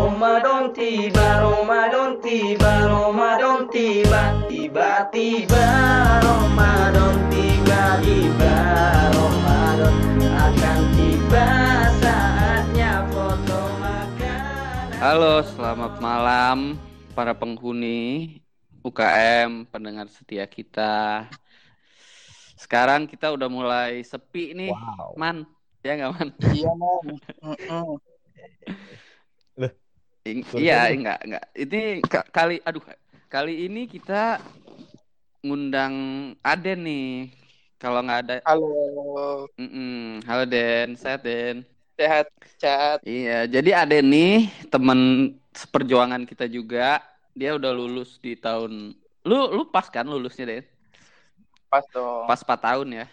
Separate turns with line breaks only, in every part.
Ramadan tiba, Ramadan tiba, Ramadan tiba, tiba-tiba Ramadan tiba, tiba Ramadan akan tiba saatnya foto makanan.
Halo, selamat malam para penghuni UKM, pendengar setia kita. Sekarang kita udah mulai sepi nih,
Wow.
Man. Ya nggak, Man?
Iya, Man.
I-
Sorry,
iya, enggak, enggak. Ini ka- kali aduh, kali ini kita ngundang Aden nih. Kalau nggak ada,
Halo,
Mm-mm. Halo Den, sehat Den.
sehat, chat.
Iya, jadi Aden nih teman seperjuangan kita juga. Dia udah lulus di tahun lu lu pas kan lulusnya Den?
Pas dong.
Pas 4 tahun ya.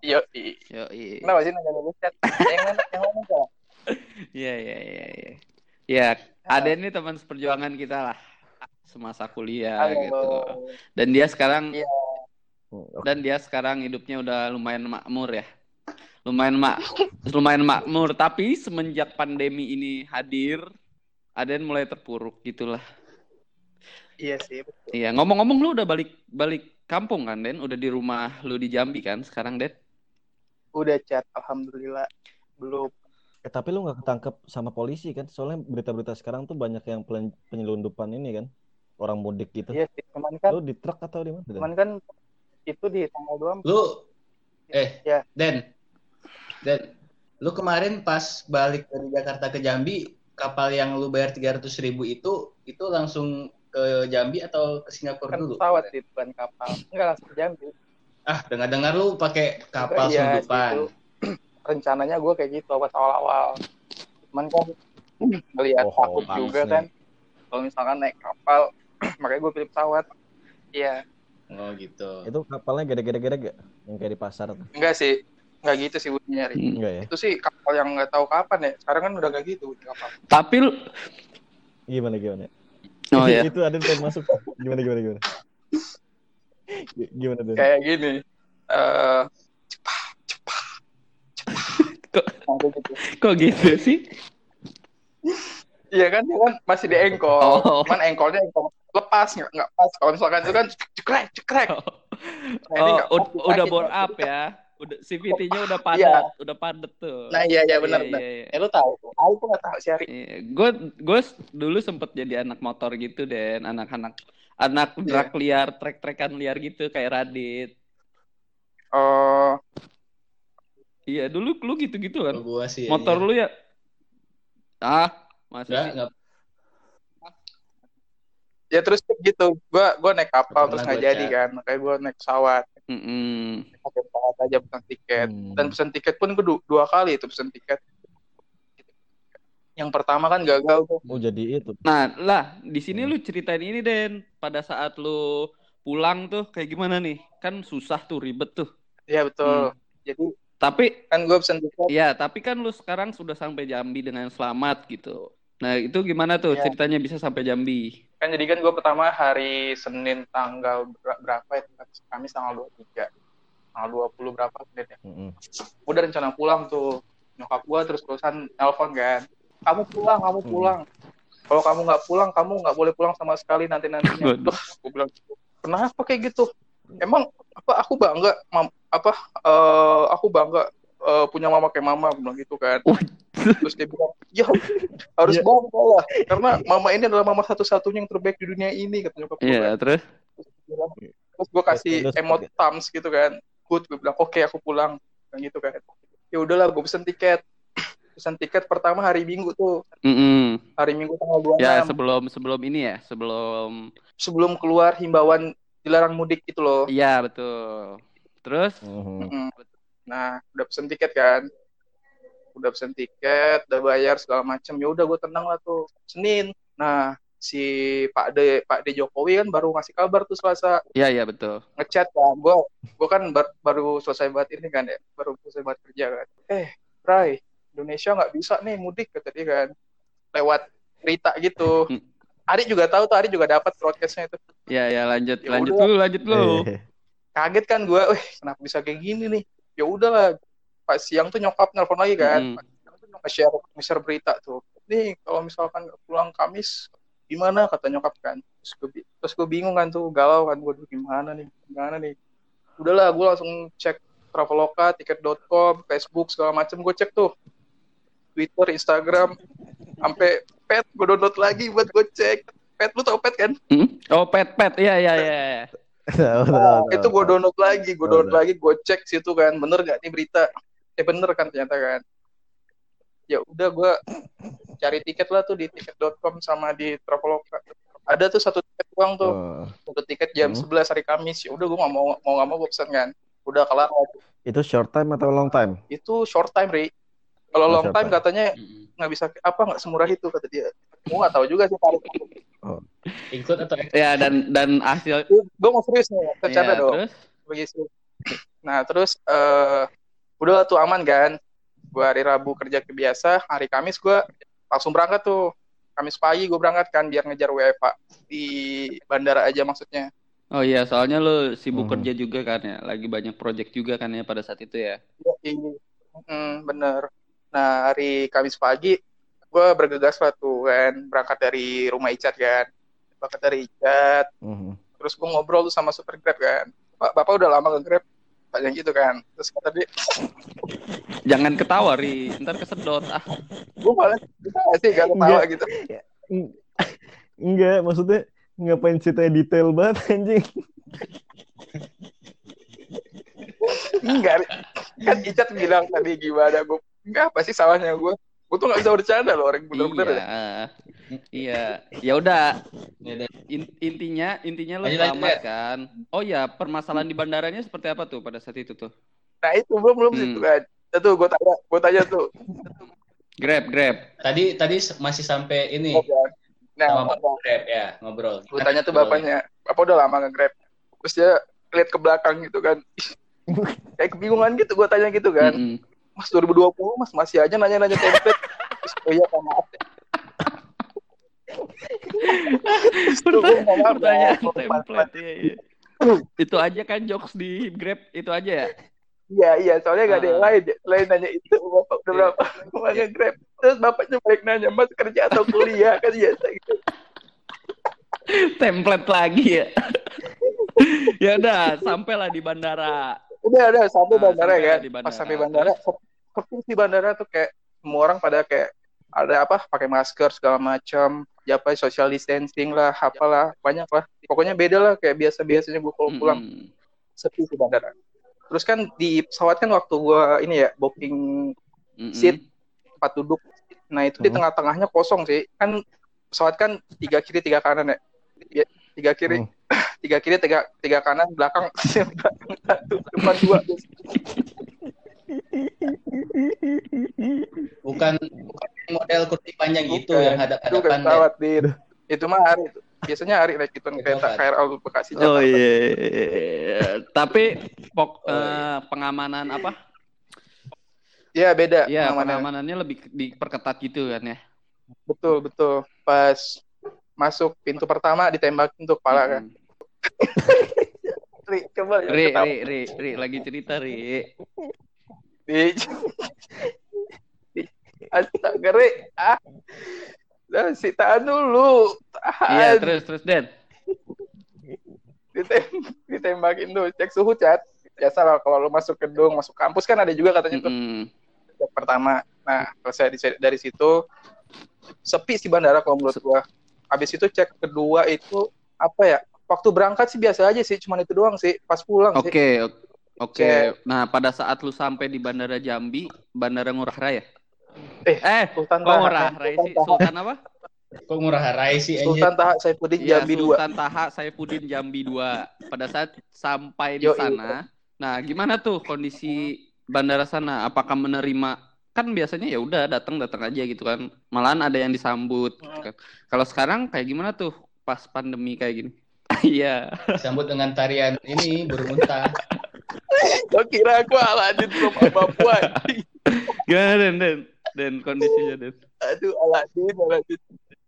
Yo, i-
Yo, iya.
kenapa sih nanya dulu chat? Yang mana, yang mana kok?
Iya, iya, iya, iya. Ya, Aden ini teman seperjuangan kita lah semasa kuliah
Halo.
gitu. Dan dia sekarang
Iya.
dan dia sekarang hidupnya udah lumayan makmur ya. Lumayan mak lumayan makmur, tapi semenjak pandemi ini hadir, Aden mulai terpuruk gitulah.
Iya sih, betul.
Iya, ngomong-ngomong lu udah balik balik kampung kan, Den? Udah di rumah lu di Jambi kan sekarang, Den?
Udah chat, alhamdulillah. Belum.
Eh, tapi lu nggak ketangkep sama polisi kan? Soalnya berita-berita sekarang tuh banyak yang penyelundupan ini kan, orang mudik gitu.
Iya sih, cuman kan,
Lu di truk atau di mana?
cuman kan itu di tanggal 2
Lu eh
Ya.
Den. Den, lu kemarin pas balik dari Jakarta ke Jambi, kapal yang lu bayar 300 ribu itu itu langsung ke Jambi atau ke Singapura
kan
dulu?
pesawat sih, bukan kapal. Enggak langsung ke Jambi.
Ah, dengar-dengar lu pakai kapal
Iya,
selundupan.
gitu. Rencananya gue kayak gitu pas awal-awal. Cuman kan melihat
Oh,
takut juga
nih.
kan. Kalau misalkan naik kapal, makanya gue pilih pesawat. Iya.
Oh gitu.
Itu kapalnya gede-gede gak? Yang kayak di pasar tuh.
Enggak sih. Enggak gitu sih bunyinya, Ri.
Hmm.
Enggak ya?
Itu sih kapal yang nggak tahu kapan ya. Sekarang kan udah nggak gitu kapal.
Tapi lu
Gimana gimana?
Oh ya.
itu ada yang masuk. Gimana gimana gimana? Gimana tuh?
Kayak gini. Eh
Kok
nah, kayak gitu.
kok gitu sih?
Iya kan, dia kan masih di engkol.
Oh.
Cuman engkolnya engkol lepas nggak nggak pas. Kalau misalkan itu kan cekrek cekrek. Nah, ini
Oh, ud-
pas,
udah bore up ya. Udah CVT-nya udah
Iya.
padat, udah padat tuh.
Nah iya iya benar
Iya, iya, iya.
Ya lu tahu. Aku tuh nggak tahu sih Ari.
Gue gue dulu sempet jadi anak motor gitu Den, anak-anak anak
Iya.
drag liar, trek-trekan liar gitu kayak Radit.
Oh
Iya, dulu lu gitu-gitu kan.
Gua sih
Motor
iya.
lu ya? Ah, masa
Enggak,
ya terus gitu. Gua gua naik kapal
Pernah
terus nggak
gua
jadi kan. Makanya gua naik pesawat.
Mm-mm.
Pakai pesawat aja pesan tiket.
Hmm.
Dan pesan tiket pun gue du- dua kali itu pesan tiket. Yang pertama kan gagal tuh.
Oh jadi itu.
Nah, lah di sini
Hmm.
lu ceritain ini Den, pada saat lu pulang tuh kayak gimana nih? Kan susah tuh, ribet tuh.
Iya betul.
Hmm.
Jadi
Tapi
kan gue pesan tiket.
ya, tapi kan lu sekarang sudah sampai Jambi dengan selamat gitu. Nah, itu gimana tuh
Iya.
ceritanya bisa sampai Jambi?
Kan jadi kan gue pertama hari Senin tanggal ber- berapa ya? Kamis tanggal 23. Tanggal 20 berapa Senin ya?
Mm-mm.
Udah rencana pulang tuh. Nyokap gue terus terusan nelpon kan. Kamu pulang, kamu
Hmm.
pulang. Kalau kamu nggak pulang, kamu nggak boleh pulang sama sekali nanti nantinya.
Waduh.
Duh, gue bilang gitu. Kenapa kayak gitu? Emang apa aku bangga mam, apa eh, aku bangga eh, punya mama kayak mama gue bilang gitu kan. Terus dia bilang, ya harus
Iya.
bangga lah karena mama ini adalah mama satu-satunya yang terbaik di dunia ini kata nyokap gue.
Iya, terus?
Terus gue kasih
Terus-
emot thumbs gitu kan. Good, gue bilang oke aku pulang kan gitu kan. Ya udahlah gue pesen tiket. Pesen tiket pertama hari Minggu tuh.
Mm-mm.
Hari Minggu tanggal 26
Ya, sebelum sebelum ini ya, sebelum
sebelum keluar himbauan dilarang mudik gitu loh.
Iya, betul. Terus?
Mhm.
Mm. Nah, udah pesen tiket kan. Udah pesen tiket, udah bayar segala macam. Ya udah gue tenang lah tuh. Senin. Nah, si Pak De Pak De Jokowi kan baru ngasih kabar tuh Selasa
Iya, iya betul.
ngechat kan. Gue gue kan bar- baru selesai buat ini kan ya, baru selesai buat kerja kan. Eh, Rai, Indonesia nggak bisa nih mudik kata dia kan. Lewat berita gitu.
Hmm.
Ari juga tahu tuh, Ari juga dapat broadcastnya itu.
Ya, ya lanjut,
Ya
lanjut
udah.
dulu, lanjut dulu.
Eh,
Kaget kan gue, wih kenapa bisa kayak gini nih? Ya udahlah, pas siang tuh nyokap nelpon lagi kan,
Mm.
Pas siang tuh nge-share nge-share berita tuh. nih kalau misalkan pulang Kamis gimana kata nyokap kan terus gue, terus gue bingung kan tuh galau kan gue gimana nih gimana nih udahlah gue langsung cek Traveloka, tiket.com, Facebook segala macem gue cek tuh Twitter, Instagram, sampai pet gue download lagi buat gue cek. Pet lu tau pet kan?
Hmm? Oh, pet pet. Iya, iya, iya. iya.
Tahu,
itu gue download lagi, gue download lagi, gue cek situ kan, bener gak nih berita? Eh bener kan ternyata kan. Ya udah gue cari tiket lah tuh di tiket.com sama di Traveloka. Ada tuh satu tiket doang tuh,
Oh,
satu tiket jam
Hmm.
11 hari Kamis. Ya udah gue mau mau mau gak mau gue pesen kan. Udah kelar
itu short time atau long time?
itu short time Ri. Kalau
Oh,
long time katanya nggak bisa apa nggak semurah itu kata dia. Gue nggak tahu juga sih tarif.
Include atau
Ya, dan dan hasil
Gue mau serius nih, bercanda
ya,
dong.
terus
begitu. Nah terus eh udah tuh aman kan. Gue hari Rabu kerja ke biasa, hari Kamis gue langsung berangkat tuh. Kamis pagi gue berangkat kan biar ngejar WFA di bandara aja maksudnya.
Oh iya, soalnya lu sibuk
Mhm.
kerja juga kan ya, lagi banyak project juga kan ya pada saat itu ya.
Iya, Hmm, bener. Nah hari Kamis pagi gue bergegas lah tuh kan berangkat dari rumah Icat kan. Berangkat dari Icat,
Mhm.
terus gue ngobrol tuh sama super grab kan. Pak, bapak udah lama nge-grab? Tanya gitu kan. Terus kata dia,
Jangan ketawa, Ri. Ntar kesedot. Ah,
gue malah bisa nggak sih gak ketawa
Enggak.
gitu.
Eng- Enggak, maksudnya ngapain ceritanya detail banget anjing.
Enggak, kan Icat bilang tadi gimana gue. Enggak, apa sih salahnya gue? Gue tuh gak bisa bercanda loh orang bener-bener. ya.
iya. Iya. Ya udah,
Ya,
in- intinya intinya
lanjut,
selamat
ya.
kan. Oh ya, permasalahan di bandaranya seperti apa tuh pada saat itu tuh?
Nah itu belum belum
Hmm.
situ kan. Tuh gue tanya, gue tanya tuh.
Grab, Grab.
Tadi tadi masih sampai ini
Nah,
sama Pak Grab ya ngobrol.
gue tanya tuh bapaknya, bapak udah lama nge-grab. Terus dia lihat ke belakang gitu kan. Kayak kebingungan gitu, gue tanya gitu kan.
Mm-mm.
Mas 2020 mas masih aja nanya-nanya template. Oh iya maaf.
Pertanyaan
Pak.
template. Iya. Itu aja kan jokes di Grab itu aja ya.
Iya iya, soalnya gak ada yang
Ah.
lain. Selain nanya itu, bapak udah
Iya.
berapa lama nge-grab. Terus bapaknya balik nanya, mas kerja atau kuliah kan biasa gitu.
Template lagi ya. ya udah, sampailah di bandara.
Udah udah sampai
Ah,
bandara
sampai
kan.
di bandara.
Pas sampai bandara, sepi di bandara tuh kayak semua orang pada kayak ada apa pakai masker segala macam, ya apa social distancing lah, apalah banyak lah. Pokoknya beda lah kayak biasa biasanya gue kalau pulang
Mm-mm.
sepi di bandara. Terus kan di pesawat kan waktu gua ini ya booking
Mm-mm.
Seat. tempat duduk. Nah itu di
Hmm.
tengah-tengahnya kosong sih. Kan pesawat kan tiga kiri tiga kanan ya. Ya, tiga kiri,
Hmm.
Tiga kiri tiga tiga kanan belakang satu depan dua.
Bukan bukan model kursi panjang gitu
Bukan.
yang
Itu bukan
hadap-hadapan deh.
pesawat Dit. Itu mah hari itu. Biasanya hari naik itu kereta. KRL Bekasi
Oh
Jakarta.
iya. Tapi pok,
Oh, iya.
eh, pengamanan apa?
Iya beda.
Ya,
pengamanan.
pengamanannya lebih diperketat gitu kan ya.
Betul betul. Pas masuk pintu pertama ditembakin tuh kepala kan. Ri, coba ya,
Ri. Ri, Ri, Ri, lagi cerita Ri.
Di... Di- Astaga, Ri. Ah. Nah, si tahan dulu. Tahan.
Iya, terus terus Den.
Ditem ditembakin tuh. Cek suhu, Cat. Biasa lah kalau lu masuk gedung, masuk kampus kan ada juga katanya tuh.
Mm-mm.
Cek pertama. Nah, selesai dari situ sepi sih bandara kalau menurut gua. Habis itu cek kedua itu apa ya? Waktu berangkat sih biasa aja sih, cuman itu doang sih. Pas pulang sih.
Oke, ok- oke.
Cek.
Nah, pada saat lu sampai di Bandara Jambi, Bandara Ngurah Rai ya?
Eh,
Eh,
Sultan
kok
Taha.
Ngurah Rai sih? Sultan apa?
Kok murah rai sih?
Sultan Taha Saifuddin
Iya,
Jambi 2.
Sultan Taha Saifuddin Jambi 2. Pada saat sampai di
Yoi.
sana, nah gimana tuh kondisi bandara sana? Apakah menerima kan biasanya ya udah datang datang aja gitu kan. Malahan ada yang disambut. gitu kan. Kalau sekarang kayak gimana tuh pas pandemi kayak gini? Iya.
Disambut dengan tarian ini burung unta.
Gua kira aku Aladin from Papua.
Gimana Den? Den, Den kondisinya Den.
Aduh, Aladin, Aladin.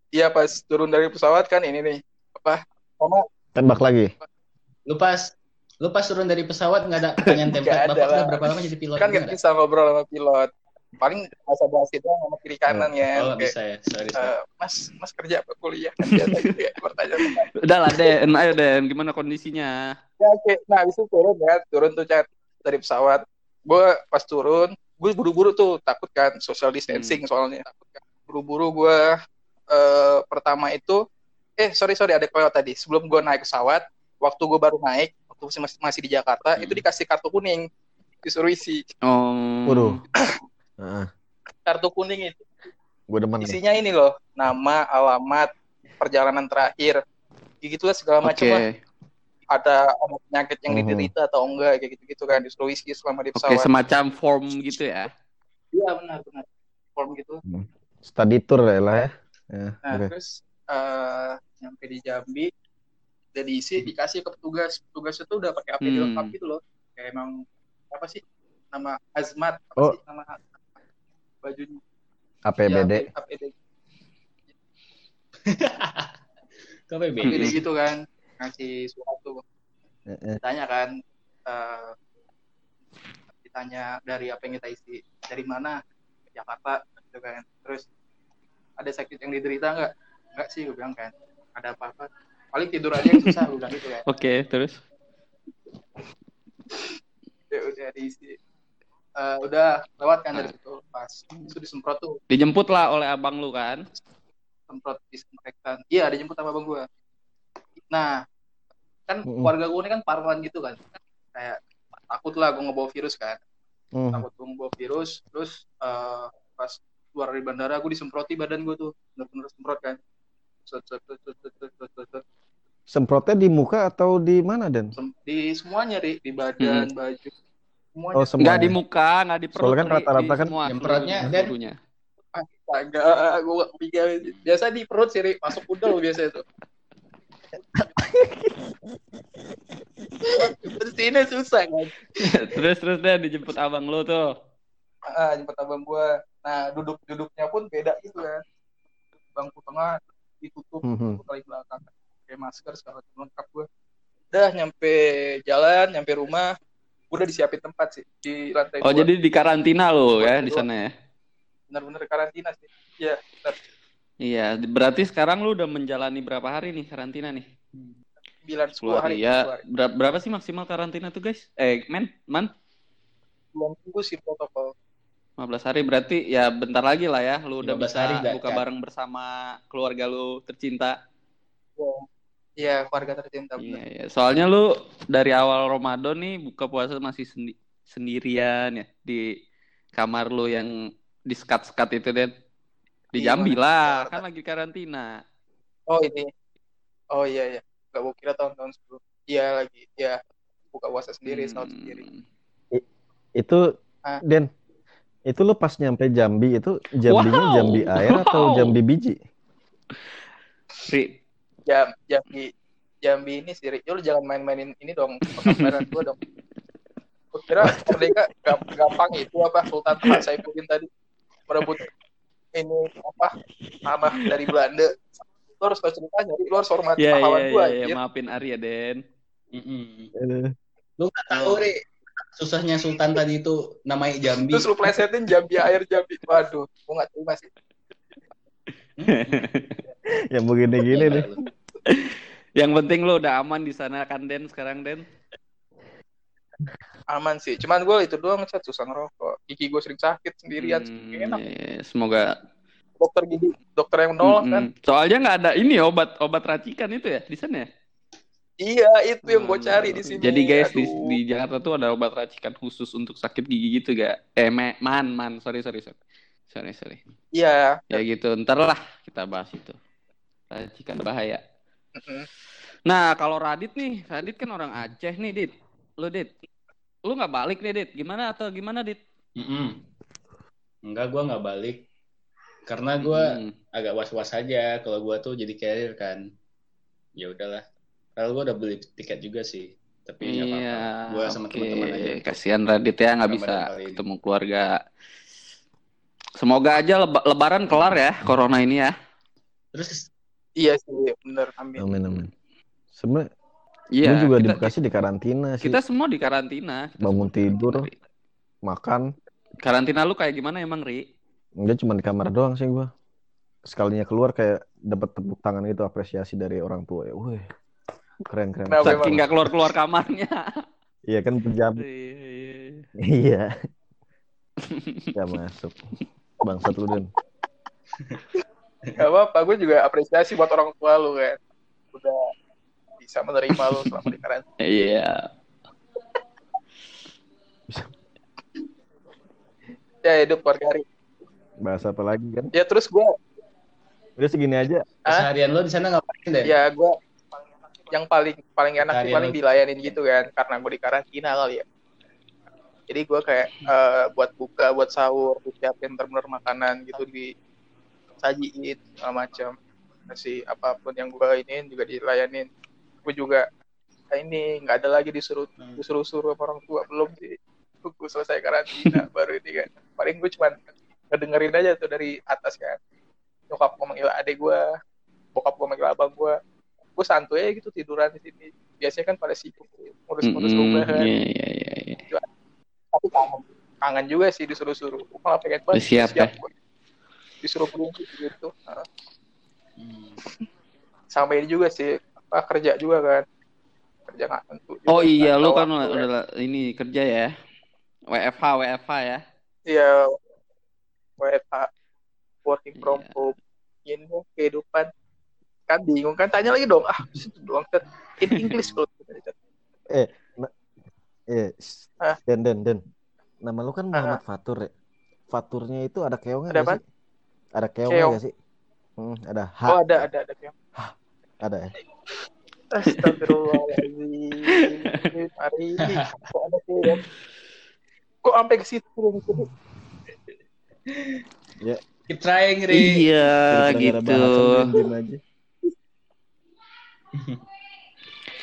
Iya, pas turun dari pesawat kan ini nih. Apa? Sama
Tembak lagi.
Lu pas lu pas turun dari pesawat nggak ada pertanyaan template
ada
bapak udah berapa lama jadi pilot
kan
Nggak
bisa ngobrol sama pilot. Paling bahasa bahasa doang sama kiri kanan ya
Oh,
Kayak,
bisa ya. Sorry, sorry.
eh, mas mas kerja apa kuliah? Kan biasa gitu ya pertanyaan
Udah lah Den, ayo Den, gimana kondisinya?
ya oke. Nah habis itu turun ya. Turun tuh Chat, dari pesawat. Gue pas turun gue buru-buru tuh. Takut kan social distancing soalnya. Takut kan. Buru-buru gue eh, pertama itu eh sorry sorry ada koyo tadi. Sebelum gue naik pesawat waktu gue baru naik waktu masih masih, masih di Jakarta
Hmm.
itu dikasih kartu kuning. Disuruh isi.
Oh.
Waduh.
Kartu kuning itu
Gue demen nih.
isinya ini loh nama alamat perjalanan terakhir gitu lah segala macam lah ada ada penyakit yang
Mhm.
diderita atau enggak kayak gitu gitu kan disuruh isi selama di
Oke,
pesawat
semacam form gitu ya.
iya benar benar form gitu
Study tour ya lah ya. Ya,
Nah,
oke.
terus eh nyampe di Jambi, udah diisi, dikasih ke petugas. Petugas itu udah pakai APD
Hmm.
lengkap gitu loh. Kayak emang apa sih? Nama Azmat, apa
Oh.
sih nama bajunya?
APBD.
Ya, APD,
Kok PBD?
APD
Hmm.
gitu kan. Ngasih surat tuh.
Heeh.
Ditanya kan, eh ditanya dari apa yang kita isi. Dari mana? Jakarta, gitu kan. Terus ada sakit yang diderita nggak? Nggak sih, gue bilang kan. Ada apa-apa? Paling tidur aja yang susah, gue bilang gitu kan.
Oke, terus
ya udah diisi uh, udah lewat kan dari ah. situ. Pas itu disemprot tuh.
Dijemput lah oleh abang lu kan?
Semprot disinfektan. Iya dijemput sama abang gua. Nah kan
mm -hmm.
keluarga gue ini kan parlan gitu kan. Kayak takut lah gue ngebawa virus kan.
Mm.
takut gue ngebawa virus terus uh, pas keluar dari bandara gue disemproti badan gue tuh. Bener-bener semprot kan.
Semprotnya di muka atau di mana dan
di semuanya di di badan hmm. baju semuanya
Oh
Enggak
semuanya.
di muka, enggak di perut.
Soalnya kan rata-rata
Di
kan
semua
nyemprotnya,
seluruh-
Dan.
seluruhnya.
Kepikiran. Biasa di perut sih, masuk udel biasa itu. Bersihinnya susah kan.
terus terus deh dijemput abang lu tuh.
Ah, jemput abang gua. Nah, duduk-duduknya pun beda gitu kan. Bangku tengah ditutup,
Mhm.
ditutup kali belakang. Pakai masker segala macam lengkap gua. Udah nyampe jalan, nyampe rumah, udah disiapin tempat sih di lantai
Oh,
dua.
jadi di karantina lu ya di sana ya.
bener-bener karantina sih. Iya.
Iya, berarti sekarang lu udah menjalani berapa hari nih karantina nih?
9 10
10
hari.
ya.
10 hari.
Ber- berapa sih maksimal karantina tuh, guys? Eh, men, man,
Belum tunggu sih protokol.
15 hari berarti ya bentar lagi lah ya lu udah
15
bisa
hari
buka
Cak.
bareng bersama keluarga lu tercinta.
Iya, keluarga tercinta.
Iya, iya. Soalnya lu dari awal Ramadan nih buka puasa masih sendi- sendirian ya di kamar lu yang di sekat-sekat itu deh. Di
Iya,
Jambi lah, kan lagi karantina.
Oh ini. Oh iya ya. Gak gue kira tahun-tahun sebelum. Iya lagi. Ya buka puasa sendiri, sahur
Hmm.
sendiri.
Itu
Ah.
Den, itu lu pas nyampe Jambi itu Jambinya
Wow.
Jambi air atau
Wow.
Jambi biji?
Ri,
Jam Jambi Jambi ini sih. Ya, lu jangan main-mainin ini dong. Pekabaran gue dong. Gue kira mereka gam- gampang itu apa Sultan Tahan Saifuddin tadi merebut ini apa tanah dari Belanda. Lu harus tahu ceritanya. Lu harus hormati
ya
pahlawan
ya
gue.
ya, ya, maafin Ari ya Den.
Mm-mm.
Eh,
Lu nggak tahu, Ri. Susahnya Sultan tadi itu namanya Jambi.
Terus lu plesetin Jambi air Jambi. Waduh, gue gak terima sih.
yang begini-gini nih.
Yang penting lu udah aman di sana kan Den sekarang Den.
aman sih cuman gue itu doang cat susah ngerokok gigi gue sering sakit sendirian
Hmm,
enak
iya, semoga
dokter gigi dokter yang nolak kan
Mm-mm. Soalnya nggak ada ini obat obat racikan itu ya di sana ya.
iya itu yang gue cari di sini
Jadi guys di, di Jakarta tuh ada obat racikan khusus untuk sakit gigi gitu gak? Eh me- man man sorry sorry sorry sorry sorry.
iya
Ya gitu ntar lah kita bahas itu. Racikan bahaya.
Mm-mm.
Nah kalau Radit nih, Radit kan orang Aceh nih Dit. Lu Dit, lu nggak balik nih Dit? Gimana atau gimana Dit?
Mm-mm. Enggak, gua nggak balik. Karena gua
Hmm.
agak was-was aja kalau gua tuh jadi carrier kan. Ya udahlah. Kalau gua udah beli tiket juga sih. Tapi nggak apa-apa.
Iya,
Gua sama
oke.
teman-teman aja.
Kasihan Radit ya nggak bisa ketemu keluarga. Semoga aja leba- Lebaran kelar ya corona ini ya.
Terus
iya sih bener amin
Amin amin. Sebenarnya
Iya.
gue juga di
kita,
Bekasi di karantina sih.
kita semua di karantina. Kita
Bangun
semua di
tidur.
karantina.
Makan
Karantina lu kayak gimana emang, Ri?
Dia cuma di kamar doang sih gua. Sekalinya keluar kayak dapat tepuk tangan gitu apresiasi dari orang tua ya. Wih. Keren keren.
Nah,
Saking
memang.
nggak keluar-keluar kamarnya.
Iya kan penjam.
Iya.
Iya. Gak masuk. Bangsat lu Dan.
Gak apa-apa, gue juga apresiasi buat orang tua lu kan. Udah bisa menerima lu selama di karantina.
Iya.
Ya hidup keluarga Ri.
Bahas apa lagi kan?
Ya terus gue,
Udah segini aja.
Ah?
Seharian lo di sana ngapain deh?
ya gue yang paling paling enak sih paling dilayanin gitu kan, karena gue di karantina kali ya. Jadi gue kayak eh, buat buka, buat sahur, disiapin bener-bener makanan gitu disajiin segala macam. Kasih apa pun yang gue iniin juga dilayanin. Gue juga kayak ini nggak ada lagi disuruh
Hmm.
disuruh suruh sama orang tua belum sih. Gue selesai karantina baru ini kan. Paling gue cuman ngedengerin aja tuh dari atas kan. Nyokap gue manggil adek gue, bokap gue manggil abang gue. Gue santuy aja gitu tiduran di sini. Biasanya kan pada sibuk ngurus-ngurus
Mm-mm.
rumah kan.
Iya, iya, iya, iya.
Tapi kangen. Kangen juga sih disuruh-suruh. Gue malah pengen banget.
Siap, ya.
gua. Disuruh berhenti gitu. Nah,
Hmm.
sama ini juga sih. Apa, kerja juga kan. Kerja nggak tentu. juga.
Oh iya, lu kan udah ini kerja ya. WFH, WFH ya.
Iya. WFH. Working from
Iya.
home. Ini kehidupan. Kan bingung kan. Tanya lagi dong. Ah, situ doang. Tet. In English kalau
Eh, shh.
Ah.
Den Den Den. Nama lu kan Muhammad Fatur ya. Faturnya itu ada keongnya
Ada apa?
sih? Ada keongnya
Keong.
nggak sih? Hmm, ada H.
Oh ada, ada, ada.
Ada ya.
Astagfirullahaladzim. Hari ini kok ada keong? Kok sampai ke situ?
Keep trying, Ri.
Iya, gitu.
bahasan.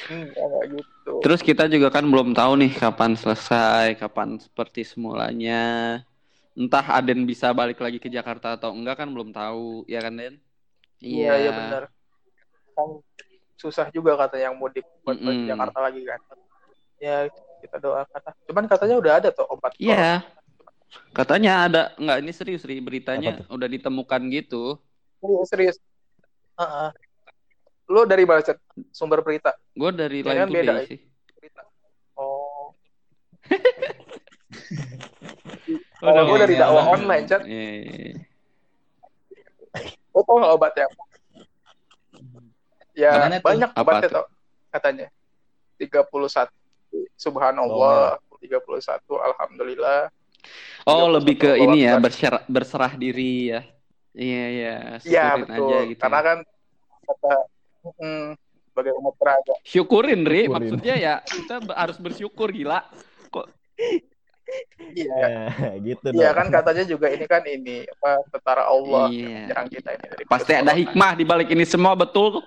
Enggak, enggak gitu.
Terus kita juga kan belum tahu nih kapan selesai, kapan seperti semulanya. Entah Aden bisa balik lagi ke Jakarta atau enggak kan belum tahu, ya kan Den?
Iya, iya benar. Kan susah juga kata yang mudik buat balik
Mm-mm.
Jakarta lagi kan. Ya kita doakan. lah. Cuman katanya udah ada tuh obat.
Iya. Katanya ada, enggak ini serius Ri, beritanya
Apa
udah ditemukan gitu.
Serius, serius. Heeh. Lu dari mana? Sumber berita?
Gue dari
Ya
lain
kan beda,
sih.
berita. Oh.
Oh,
Kalau gue dari
iya,
dakwah
iya.
online, Cet.
Iya, iya, iya.
Lo tau nggak obatnya apa? Ya,
tuh?
banyak obatnya
tuh?
tau, katanya. 31 Subhanallah, 31 Alhamdulillah.
Oh,
31
lebih ke ini ya, berserah, berserah diri ya. Iya, iya,
Iya, betul.
aja gitu.
Karena
ya.
kan kata mm, sebagai umat beragama.
Syukurin, Ri.
Syukurin.
Maksudnya ya, kita harus bersyukur, gila. Kok
Iya.
Ya, gitu
Iya
dong.
kan katanya juga ini kan ini apa tentara Allah
Iya.
yang menyerang kita ini dari
pasti ada hikmah di balik ini semua, betul?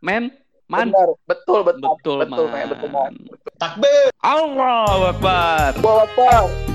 Men? Man?
Benar, betul betul
Betul,
betul
man.
man. betul man.
Takbir.
Allah Akbar.
Allahu Akbar.